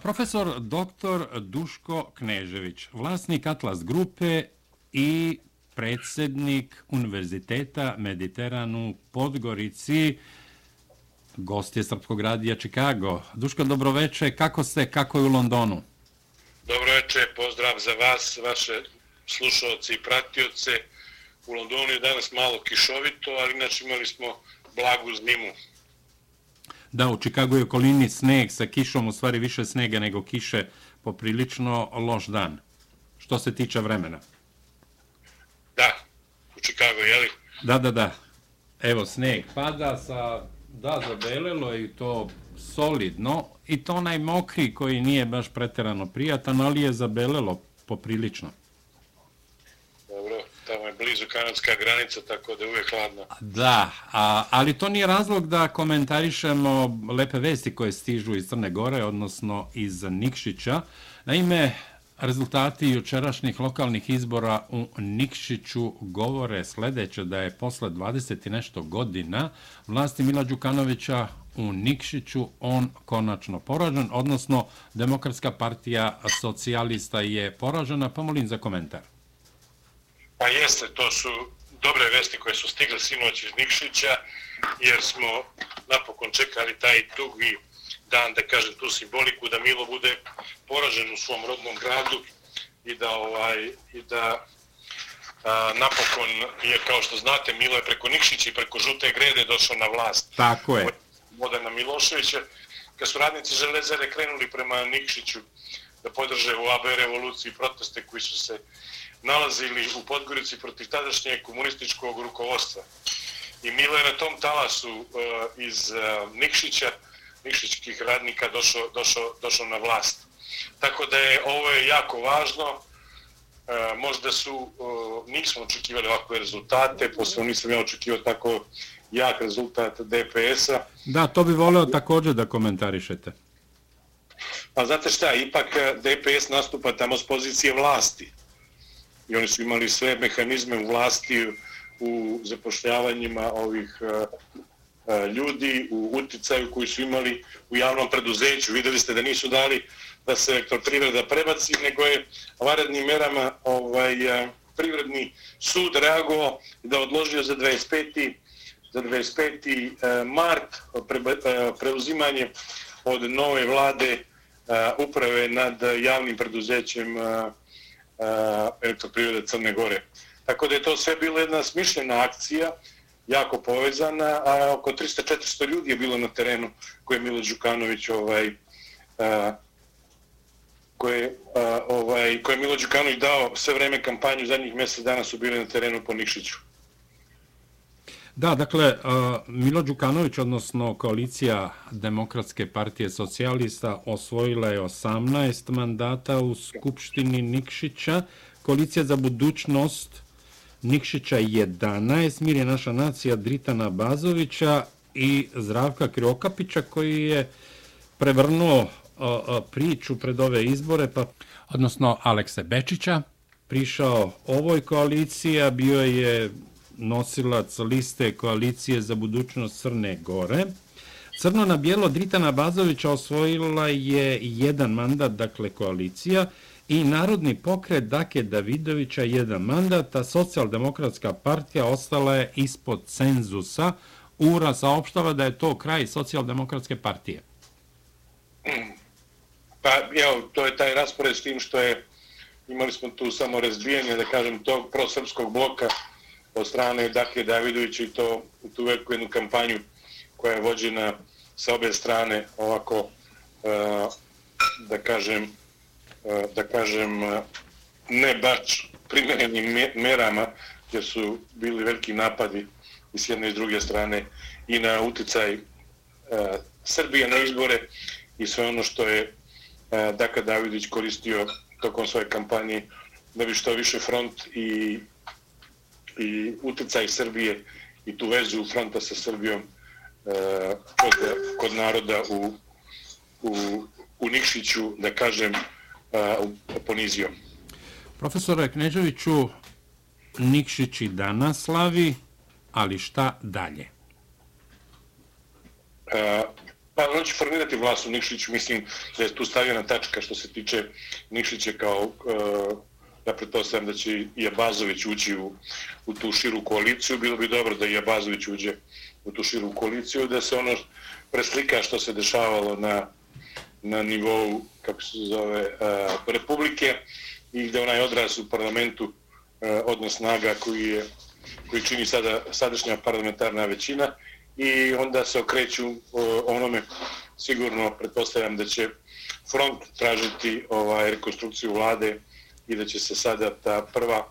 Profesor dr. Duško Knežević, vlasnik Atlas Grupe i predsjednik Univerziteta Mediteranu Podgorici, gost je Srpskog radija Čikago. Duško, dobroveče, kako ste, kako je u Londonu? Dobroveče, pozdrav za vas, vaše slušalce i pratioce. U Londonu je danas malo kišovito, ali inače imali smo blagu zimu. Da, u Čikagu je okolini sneg sa kišom, u stvari više snega nego kiše, poprilično loš dan, što se tiče vremena. Da, u Čikagu, jeli? Da, da, da. Evo, sneg pada sa, da, zabelelo i to solidno, i to onaj mokri koji nije baš preterano prijatan, ali je zabelelo poprilično je blizu kanadska granica, tako da je uvijek hladno. Da, a, ali to nije razlog da komentarišemo lepe vesti koje stižu iz Crne Gore, odnosno iz Nikšića. Naime, rezultati jučerašnjih lokalnih izbora u Nikšiću govore sljedeće da je posle 20 i nešto godina vlasti Mila Đukanovića u Nikšiću on konačno poražen, odnosno Demokratska partija socijalista je poražena. Pomolim za komentar. Pa jeste, to su dobre vesti koje su stigle sinoć iz Nikšića, jer smo napokon čekali taj tugi dan, da kažem, tu simboliku, da Milo bude poražen u svom rodnom gradu i da, ovaj, i da a, napokon je, kao što znate, Milo je preko Nikšića i preko Žute grede došao na vlast. Tako je. Modena Miloševića. Kad su radnici železare krenuli prema Nikšiću da podrže u AB revoluciji proteste koji su se nalazili u Podgorici protiv tadašnjeg komunističkog rukovodstva. I Milo je na tom talasu uh, iz uh, Nikšića, Nikšićkih radnika, došao, došao, došao na vlast. Tako da je ovo je jako važno. Uh, možda su, nismo očekivali ovakve rezultate, posle nisam ja očekivao tako jak rezultat DPS-a. Da, to bi voleo također da komentarišete. Pa znate šta, ipak DPS nastupa tamo s pozicije vlasti i oni su imali sve mehanizme u vlasti u zapošljavanjima ovih e, e, ljudi u uticaju koji su imali u javnom preduzeću. Videli ste da nisu dali da se elektroprivreda prebaci, nego je varednim merama ovaj, e, privredni sud reagovao da odložio za 25. za 25. mart preuzimanje od nove vlade uprave nad javnim preduzećem Eh, elektroprivrede Crne Gore. Tako da je to sve bilo jedna smišljena akcija, jako povezana, a oko 300-400 ljudi je bilo na terenu koje je Milo Đukanović ovaj, a, koje, a, ovaj, koje je Milo Đukanović dao sve vreme kampanju, zadnjih mjesec dana su bili na terenu po Nikšiću. Da, dakle, Milo Đukanović, odnosno koalicija Demokratske partije socijalista, osvojila je 18 mandata u Skupštini Nikšića. Koalicija za budućnost Nikšića 11, Mir je naša nacija Dritana Bazovića i Zdravka Kriokapića koji je prevrnuo priču pred ove izbore, pa, odnosno Alekse Bečića, prišao ovoj koaliciji, a bio je nosilac liste koalicije za budućnost Crne Gore. Crno na bijelo Dritana Bazovića osvojila je jedan mandat, dakle koalicija, i Narodni pokret Dake Davidovića jedan mandat, a socijaldemokratska partija ostala je ispod cenzusa. Ura saopštava da je to kraj socijaldemokratske partije. Pa, evo, to je taj raspored s tim što je, imali smo tu samo razbijanje, da kažem, tog prosrpskog bloka, od strane Dakle Davidovića i to u tu veliku jednu kampanju koja je vođena sa obe strane ovako uh, da kažem uh, da kažem uh, ne baš primjerenim merama gdje su bili veliki napadi i s jedne i s druge strane i na uticaj uh, Srbije na izbore i sve ono što je uh, Daka Davidović koristio tokom svoje kampanje da bi što više front i i utjecaj Srbije i tu vezu fronta sa Srbijom e, kod, kod naroda u, u, u Nikšiću, da kažem, e, ponizio. Profesore Kneževiću, Nikšić i danas slavi, ali šta dalje? E, pa on će formirati vlast u Nikšiću, mislim da je tu stavljena tačka što se tiče Nikšića kao, uh, Dakle, ja pretpostavljam da će i Abazović ući u, u tu širu koaliciju, bilo bi dobro da i Abazović uđe u tu širu koaliciju, da se ono preslika što se dešavalo na, na nivou, kako se zove, a, Republike i da onaj odraz u parlamentu, a, odnos snaga koji je koji čini sada sadašnja parlamentarna većina i onda se okreću e, onome. Sigurno pretpostavljam da će front tražiti ovaj rekonstrukciju vlade i da će se sada ta prva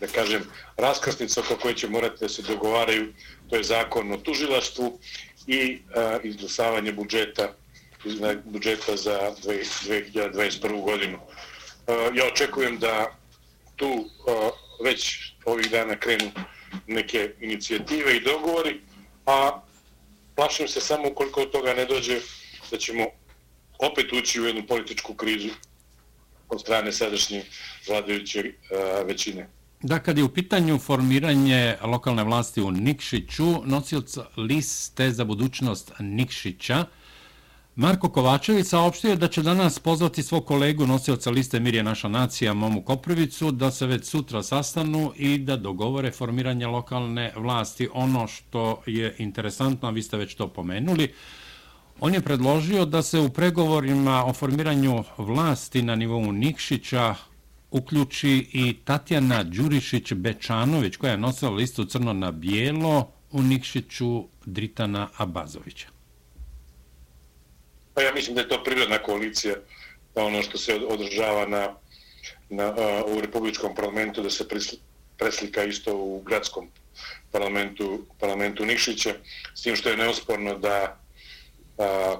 da kažem raskrsnica oko koje će morati da se dogovaraju to je zakon o tužilaštvu i a, izglasavanje budžeta budžeta za 2021. godinu. E, ja očekujem da tu e, već ovih dana krenu neke inicijative i dogovori, a plašim se samo ukoliko od toga ne dođe da ćemo opet ući u jednu političku krizu od strane sadašnje vladajuće e, većine. Da, kad je u pitanju formiranje lokalne vlasti u Nikšiću, nosilac liste za budućnost Nikšića, Marko Kovačević saopštio da će danas pozvati svog kolegu nosioca liste Mirje naša nacija Momu Koprivicu da se već sutra sastanu i da dogovore formiranje lokalne vlasti. Ono što je interesantno, a vi ste već to pomenuli, on je predložio da se u pregovorima o formiranju vlasti na nivou Nikšića uključi i Tatjana Đurišić-Bečanović koja je nosila listu crno na bijelo u Nikšiću Dritana Abazovića. Pa ja mislim da je to prirodna koalicija, ono što se održava na, na, u Republičkom parlamentu, da se preslika isto u gradskom parlamentu, parlamentu Nikšića, s tim što je neosporno da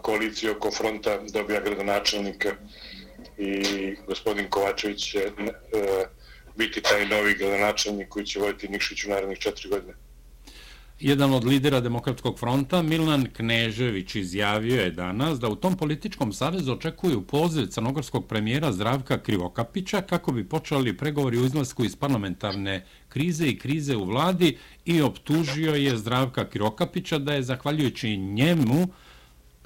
koaliciju oko fronta dobija gradonačelnika i gospodin Kovačević će e, biti taj novi gradonačelnik koji će voditi Nikšić u narednih četiri godine. Jedan od lidera Demokratskog fronta, Milan Knežević, izjavio je danas da u tom političkom savezu očekuju poziv crnogorskog premijera Zdravka Krivokapića kako bi počeli pregovori u izlasku iz parlamentarne krize i krize u vladi i optužio je Zdravka Krivokapića da je zahvaljujući njemu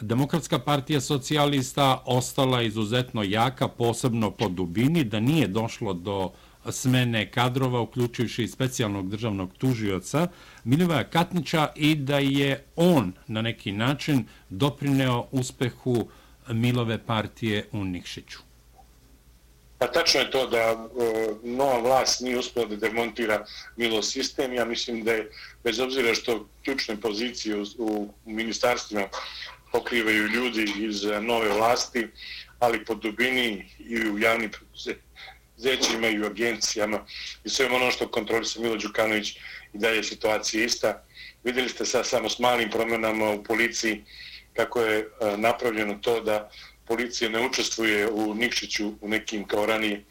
Demokratska partija socijalista ostala izuzetno jaka, posebno po dubini, da nije došlo do smene kadrova, uključujući i specijalnog državnog tužioca Milivoja Katnića i da je on na neki način doprineo uspehu Milove partije u Nikšiću. Pa tačno je to da e, nova vlast nije uspela da demontira Milo sistem. Ja mislim da je, bez obzira što ključne pozicije u, u ministarstvima pokrivaju ljudi iz eh, nove vlasti, ali po dubini i u javnim zećima i u agencijama i sve ono što kontrolisa Milo Đukanović i dalje situacija ista. Vidjeli ste sad samo s malim promjenama u policiji kako je eh, napravljeno to da policija ne učestvuje u Nikšiću u nekim kao ranije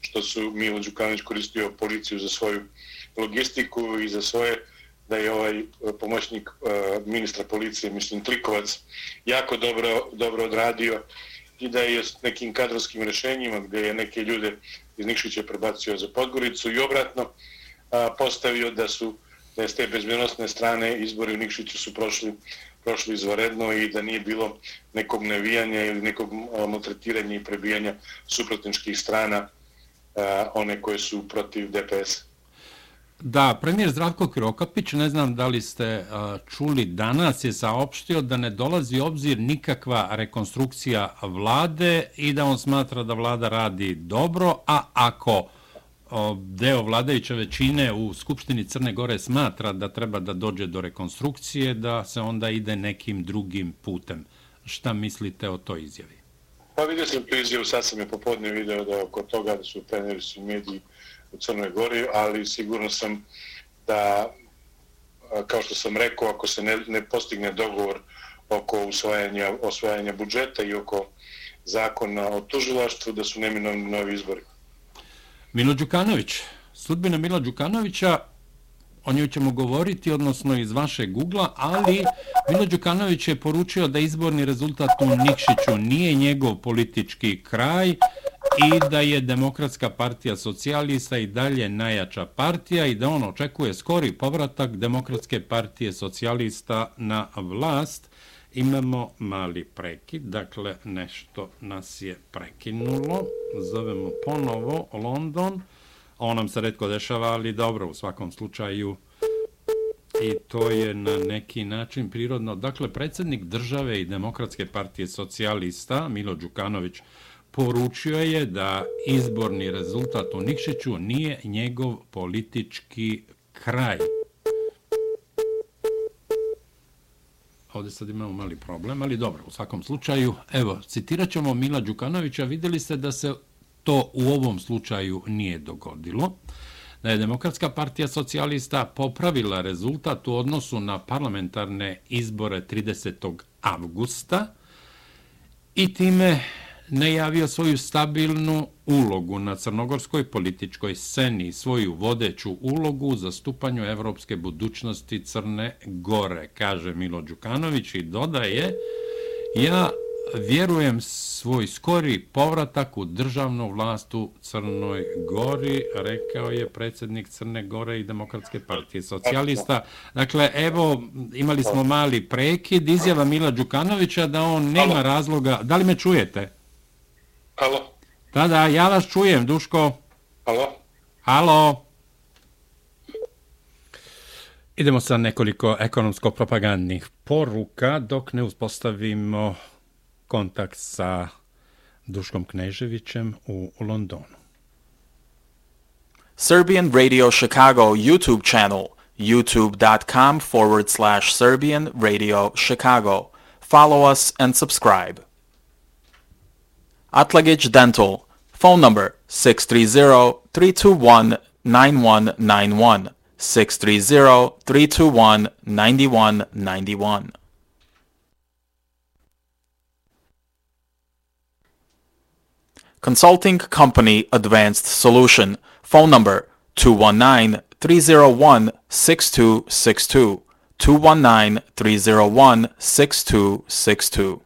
što su Milo Đukanović koristio policiju za svoju logistiku i za svoje da je ovaj eh, pomoćnik eh, ministra policije, mislim Klikovac, jako dobro, dobro odradio i da je s nekim kadrovskim rešenjima gdje je neke ljude iz Nikšića prebacio za Podgoricu i obratno postavio da su da je s te bezbjednostne strane izbori u Nikšiću su prošli, prošli izvaredno i da nije bilo nekog nevijanja ili nekog maltretiranja i prebijanja suprotničkih strana one koje su protiv DPS. Da, premijer Zdravko Krokapić, ne znam da li ste čuli danas, je saopštio da ne dolazi obzir nikakva rekonstrukcija vlade i da on smatra da vlada radi dobro, a ako deo vladajuće većine u Skupštini Crne Gore smatra da treba da dođe do rekonstrukcije, da se onda ide nekim drugim putem. Šta mislite o toj izjavi? Pa vidio sam tu izjavu, sad sam je popodne video da oko toga da su treneri su mediji u Crnoj Gori, ali sigurno sam da, kao što sam rekao, ako se ne, ne postigne dogovor oko usvajanja, osvajanja budžeta i oko zakona o tužilaštvu, da su neminovni novi izbori. Milo Đukanović, sudbina Mila Đukanovića, o njoj ćemo govoriti, odnosno iz vaše Google-a, ali Milo Đukanović je poručio da izborni rezultat u Nikšiću nije njegov politički kraj, i da je Demokratska partija socijalista i dalje najjača partija i da on očekuje skori povratak Demokratske partije socijalista na vlast Imamo mali prekid, dakle nešto nas je prekinulo. Zovemo ponovo London. Ovo nam se redko dešava, ali dobro, u svakom slučaju i to je na neki način prirodno. Dakle, predsjednik države i Demokratske partije socijalista, Milo Đukanović, poručio je da izborni rezultat u Nikšiću nije njegov politički kraj. Ovdje sad imamo mali problem, ali dobro, u svakom slučaju, evo, citirat ćemo Mila Đukanovića, vidjeli ste da se to u ovom slučaju nije dogodilo, da je Demokratska partija socijalista popravila rezultat u odnosu na parlamentarne izbore 30. avgusta i time najavio svoju stabilnu ulogu na crnogorskoj političkoj sceni, svoju vodeću ulogu u zastupanju evropske budućnosti Crne Gore, kaže Milo Đukanović i dodaje, ja vjerujem svoj skori povratak u državnu vlast u Crnoj Gori, rekao je predsjednik Crne Gore i Demokratske partije socijalista. Dakle, evo, imali smo mali prekid, izjava Mila Đukanovića da on nema razloga... Da li me čujete? Halo? Da, da, ja vas čujem, Duško. Halo? Halo? Idemo sa nekoliko ekonomsko-propagandnih poruka dok ne uspostavimo kontakt sa Duškom Kneževićem u Londonu. Serbian Radio Chicago YouTube channel youtube.com forward slash Serbian Radio Chicago. Follow us and subscribe. Atlagic Dental. Phone number 630-321-9191. 630-321-9191. Consulting Company Advanced Solution. Phone number 219-301-6262. 219-301-6262.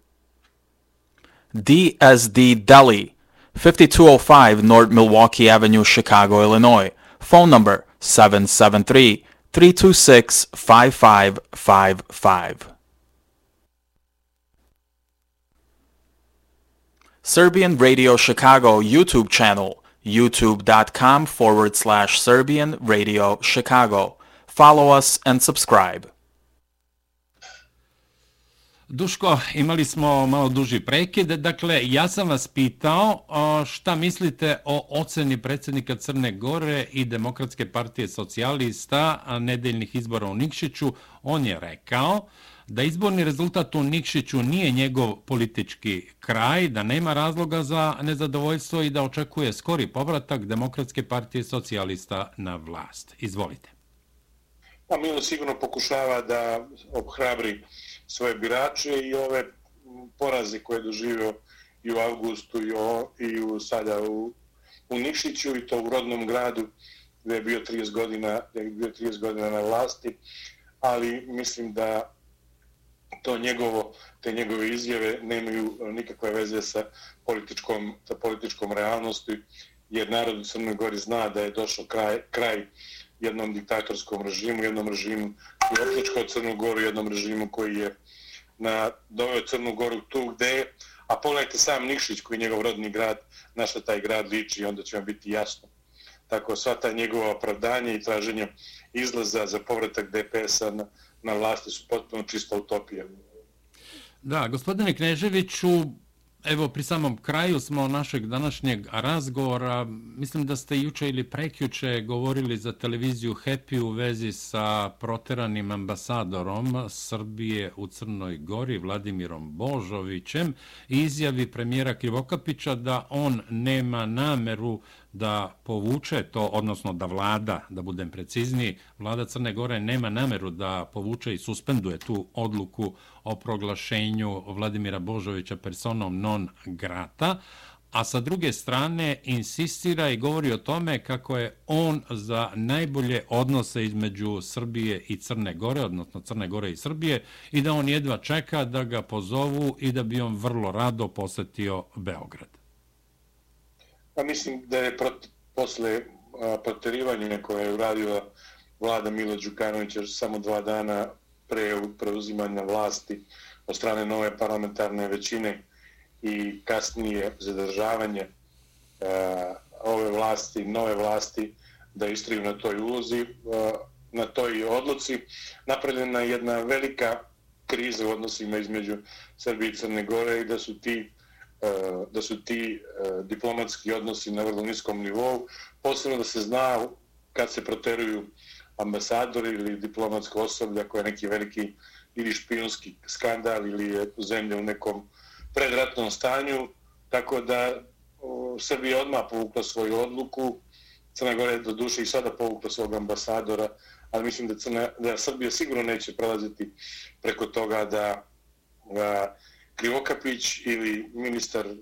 DSD Deli, 5205 North Milwaukee Avenue, Chicago, Illinois. Phone number 773-326-5555. Serbian Radio Chicago YouTube channel, youtube.com forward slash Serbian Radio Chicago. Follow us and subscribe. Duško, imali smo malo duži prekid. Dakle, ja sam vas pitao šta mislite o oceni predsjednika Crne Gore i Demokratske partije socijalista nedeljnih izbora u Nikšiću. On je rekao da izborni rezultat u Nikšiću nije njegov politički kraj, da nema razloga za nezadovoljstvo i da očekuje skori povratak Demokratske partije socijalista na vlast. Izvolite. Pa Milo sigurno pokušava da obhrabri svoje birače i ove poraze koje je doživio i u avgustu i, o, i u, sada u, u Nišiću i to u rodnom gradu gdje je bio 30 godina, gdje je bio 30 godina na vlasti, ali mislim da to njegovo, te njegove izjave nemaju nikakve veze sa političkom, sa političkom realnosti, jer narod u Crnoj Gori zna da je došao kraj, kraj jednom diktatorskom režimu, jednom režimu koji je opljačkao Crnu Goru, jednom režimu koji je na doveo Crnu Goru tu gde je, a pogledajte sam Nikšić koji je njegov rodni grad, na što taj grad liči, onda će vam biti jasno. Tako sva ta njegova opravdanja i traženja izlaza za povratak DPS-a na, na vlasti su potpuno čista utopija. Da, gospodine Kneževiću, Evo, pri samom kraju smo našeg današnjeg razgovora. Mislim da ste juče ili prekjuče govorili za televiziju Happy u vezi sa proteranim ambasadorom Srbije u Crnoj Gori, Vladimirom Božovićem, i izjavi premijera Krivokapića da on nema nameru da povuče to, odnosno da vlada, da budem precizniji, vlada Crne Gore nema nameru da povuče i suspenduje tu odluku o proglašenju Vladimira Božovića personom non grata, a sa druge strane insistira i govori o tome kako je on za najbolje odnose između Srbije i Crne Gore, odnosno Crne Gore i Srbije, i da on jedva čeka da ga pozovu i da bi on vrlo rado posetio Beograd. Pa mislim da je prot, posle proterivanja koje je uradila vlada Milo Đukanovića samo dva dana pre preuzimanja vlasti od strane nove parlamentarne većine i kasnije zadržavanje e, ove vlasti, nove vlasti da istriju na toj ulozi, e, na toj odluci. Napravljena je jedna velika kriza u odnosima između Srbije i Crne Gore i da su ti e, da su ti diplomatski odnosi na vrlo niskom nivou. Posebno da se zna kad se proteruju ambasadori ili diplomatsko osoblje ako je neki veliki ili špionski skandal ili je zemlja u nekom predratnom stanju. Tako da Srbija odmah povukla svoju odluku. Crna Gora je do duše i sada povukla svog ambasadora, ali mislim da, Crna, da Srbija sigurno neće prelaziti preko toga da, a, Krivokapić ili ministar uh,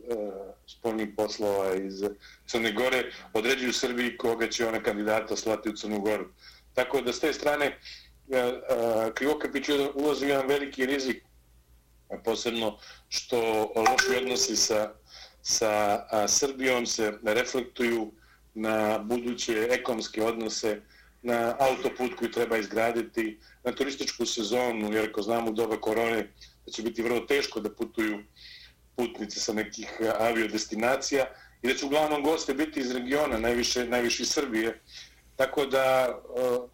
spoljnih poslova iz Crne Gore određuju Srbiji koga će ona kandidata slati u Crnu Goru. Tako da s te strane e, e, Krivokapić ulazi u jedan veliki rizik, posebno što loši odnosi sa, sa Srbijom se reflektuju na buduće ekonomske odnose, na autoput koji treba izgraditi, na turističku sezonu, jer ako znamo u doba korone, da će biti vrlo teško da putuju putnice sa nekih aviodestinacija i da će uglavnom goste biti iz regiona, najviše, najviše iz Srbije. Tako da e, uh,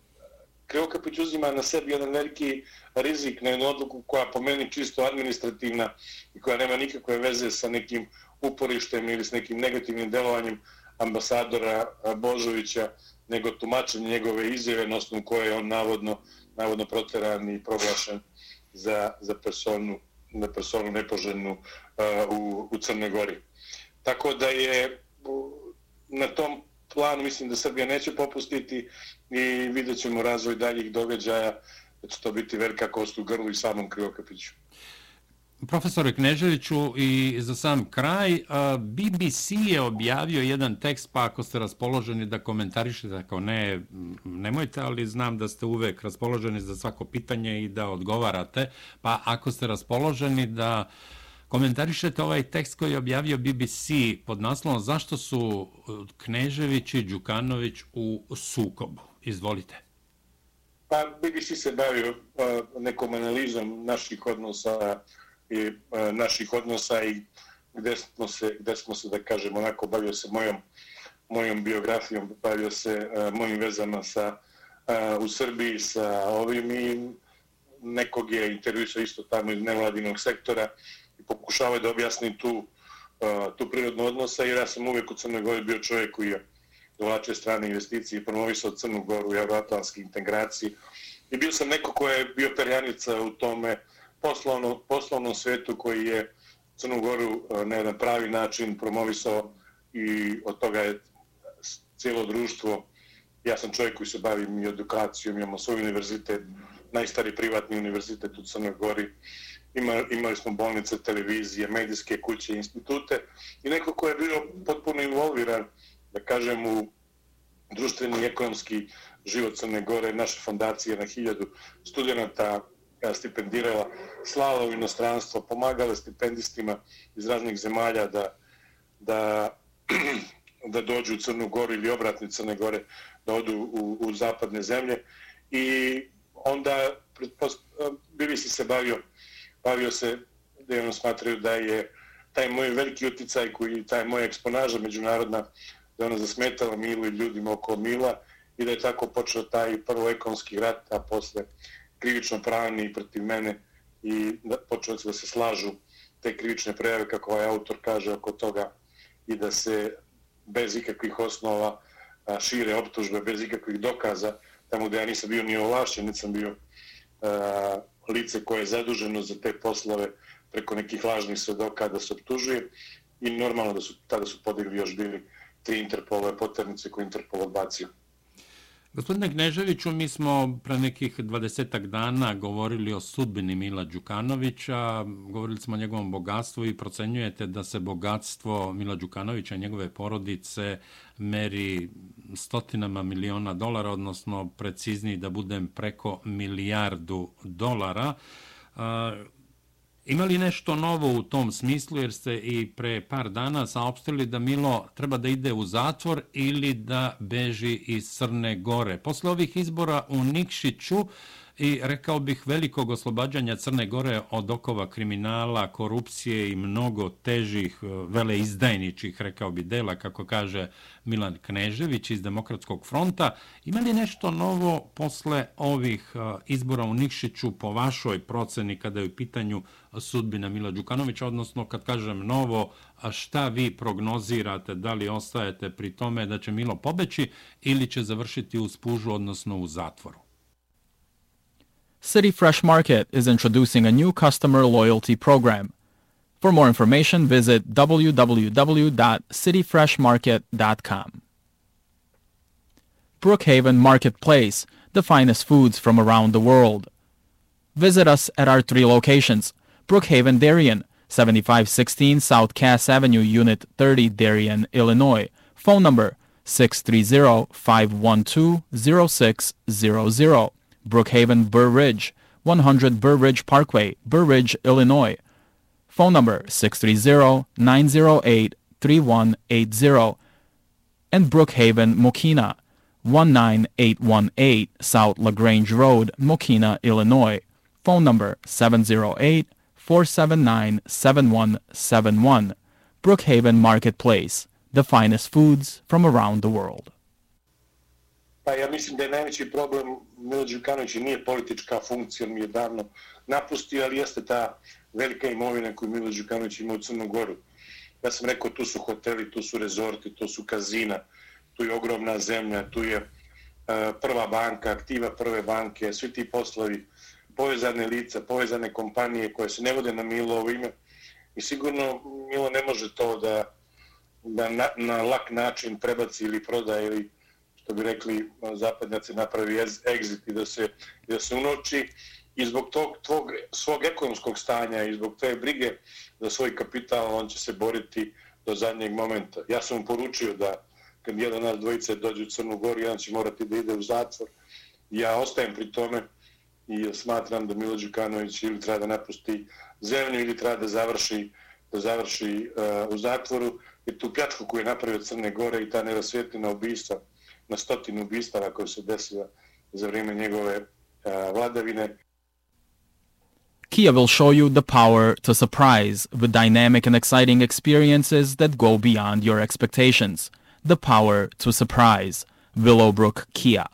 Kreokapić uzima na sebi jedan veliki rizik na jednu odluku koja po meni čisto administrativna i koja nema nikakve veze sa nekim uporištem ili s nekim negativnim delovanjem ambasadora e, Božovića, nego tumačenje njegove izjave na osnovu koje je on navodno, navodno proteran i proglašen za, za personu, na personu nepoželjnu uh, u, u Crnoj Gori. Tako da je na tom plan, mislim da Srbija neće popustiti i vidjet ćemo razvoj daljih događaja da će to biti velika kost u grlu i samom Krivokapiću. Profesore Kneževiću, i za sam kraj, BBC je objavio jedan tekst, pa ako ste raspoloženi da komentarišete, ako ne, nemojte, ali znam da ste uvek raspoloženi za svako pitanje i da odgovarate, pa ako ste raspoloženi da komentarišete ovaj tekst koji je objavio BBC pod naslovom Zašto su e, Knežević i Đukanović u sukobu? Izvolite. Pa BBC se bavio e, nekom analizom naših odnosa i e, naših odnosa i gde smo se, gde smo se da kažem, onako bavio se mojom, mojom biografijom, bavio se mojim vezama sa, u Srbiji sa ovim i nekog je intervjuisao isto tamo iz nevladinog sektora Uh, pokušavaju da objasni tu, tu prirodnu odnosa jer ja sam uvijek u Crnoj Gori bio čovjek koji je dovlačio strane investicije i promovisao Crnu Goru i euroatlanski integraciji i bio sam neko ko je bio perjanica u tome poslovno, poslovnom svetu koji je Crnu Goru na jedan pravi način promovisao i od toga je cijelo društvo. Ja sam čovjek koji se bavim i edukacijom, imamo svoj univerzitet, najstari privatni univerzitet u Crnoj Gori. Ima, imali smo bolnice, televizije, medijske kuće, institute i neko ko je bio potpuno involviran, da kažem, u društveni i ekonomski život Crne Gore, naša fondacija na hiljadu studenta, stipendirala, slala u inostranstvo, pomagala stipendistima iz raznih zemalja da, da, da dođu u Crnu Goru ili obratni Crne Gore, da odu u, u zapadne zemlje. I onda bili si se bavio, bavio se da je smatraju da je taj moj veliki uticaj koji taj moja eksponaža međunarodna da ona zasmetala Milu i ljudima oko Mila i da je tako počeo taj prvo ekonomski rat, a posle krivično pravni protiv mene i da počeli da se slažu te krivične prejave, kako ovaj autor kaže oko toga, i da se bez ikakvih osnova šire optužbe, bez ikakvih dokaza, tamo gde ja nisam bio ni ovlašćen, nisam bio a, lice koje je zaduženo za te poslove preko nekih lažnih svedoka da se optužuje i normalno da su tada su podigli još bili tri Interpolove poternice koje Interpol odbacio. Gospodine Gneževiću, mi smo pre nekih dvadesetak dana govorili o sudbini Mila Đukanovića, govorili smo o njegovom bogatstvu i procenjujete da se bogatstvo Mila Đukanovića i njegove porodice meri stotinama miliona dolara, odnosno precizniji da budem preko milijardu dolara. Ima li nešto novo u tom smislu, jer ste i pre par dana saopštili da Milo treba da ide u zatvor ili da beži iz Crne Gore? Posle ovih izbora u Nikšiću i rekao bih velikog oslobađanja Crne Gore od okova kriminala, korupcije i mnogo težih e, veleizdajničih, rekao bi, dela, kako kaže Milan Knežević iz Demokratskog fronta. Ima li nešto novo posle ovih e, izbora u Nikšiću po vašoj proceni kada je u pitanju sudbina Mila Đukanovića, odnosno kad kažem novo, šta vi prognozirate, da li ostajete pri tome da će Milo pobeći ili će završiti u spužu, odnosno u zatvoru? City Fresh Market is introducing a new customer loyalty program. For more information, visit www.cityfreshmarket.com. Brookhaven Marketplace, the finest foods from around the world. Visit us at our three locations. Brookhaven Darien, 7516 South Cass Avenue, Unit 30, Darien, Illinois. Phone number 630-512-0600. Brookhaven Burr Ridge, 100 Burr Ridge Parkway, Burr Ridge, Illinois. Phone number 630-908-3180. And Brookhaven Mokina, 19818 South LaGrange Road, Mokina, Illinois. Phone number 708-479-7171. Brookhaven Marketplace, the finest foods from around the world. Pa ja mislim da je najveći problem Milo Đukanović nije politička funkcija, on mi je davno napustio, ali jeste ta velika imovina koju Milo Đukanović ima u Crnu Goru. Ja sam rekao, tu su hoteli, tu su rezorti, tu su kazina, tu je ogromna zemlja, tu je uh, prva banka, aktiva prve banke, svi ti poslovi, povezane lica, povezane kompanije koje se ne vode na Milo ovo ime. I sigurno Milo ne može to da, da na, na lak način prebaci ili proda ili što bi rekli zapadnjaci napravi exit i da se, da se unoči i zbog tog tvog, svog ekonomskog stanja i zbog te brige za svoj kapital on će se boriti do zadnjeg momenta. Ja sam mu poručio da kad jedan nas dvojice dođe u Crnu Goru, jedan će morati da ide u zatvor. Ja ostajem pri tome i smatram da Milo Đukanović ili treba da napusti zemlju ili treba da završi, da završi uh, u zatvoru. I tu pljačku koju je napravio Crne Gore i ta nerasvjetljena ubijstva na stotinu ubistava koje za vrijeme njegove uh, vladavine. Kia will show you the power to surprise with dynamic and exciting experiences that go beyond your expectations. The power to surprise. Willowbrook Kia.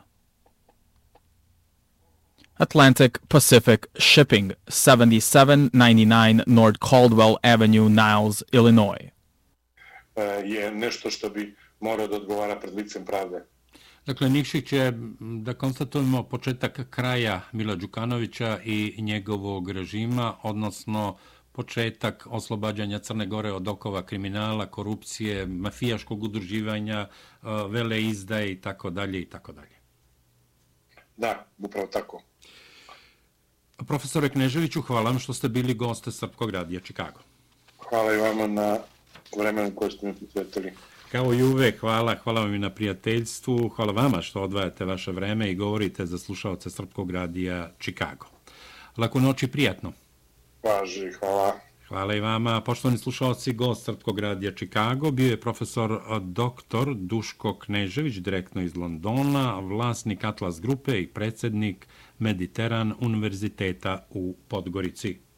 Atlantic Pacific Shipping, 7799 North Caldwell Avenue, Niles, Illinois. Je nešto što bi morao da odgovara pred licem pravde. Dakle, Nikšić je, da konstatujemo, početak kraja Mila Đukanovića i njegovog režima, odnosno početak oslobađanja Crne Gore od okova kriminala, korupcije, mafijaškog udruživanja, vele izdaje i tako dalje i tako dalje. Da, upravo tako. Profesore Kneževiću, hvala vam što ste bili goste Srpkog radija Čikago. Hvala i vama na vremenu koje ste mi posvetili. Kao i uvek, hvala, hvala vam i na prijateljstvu, hvala vama što odvajate vaše vreme i govorite za slušalce Srpkog radija Čikago. Lako noći, prijatno. Važi, hvala. Hvala i vama. Poštovani slušalci, gost Srpkog radija Čikago bio je profesor dr. Duško Knežević, direktno iz Londona, vlasnik Atlas Grupe i predsjednik Mediteran Univerziteta u Podgorici.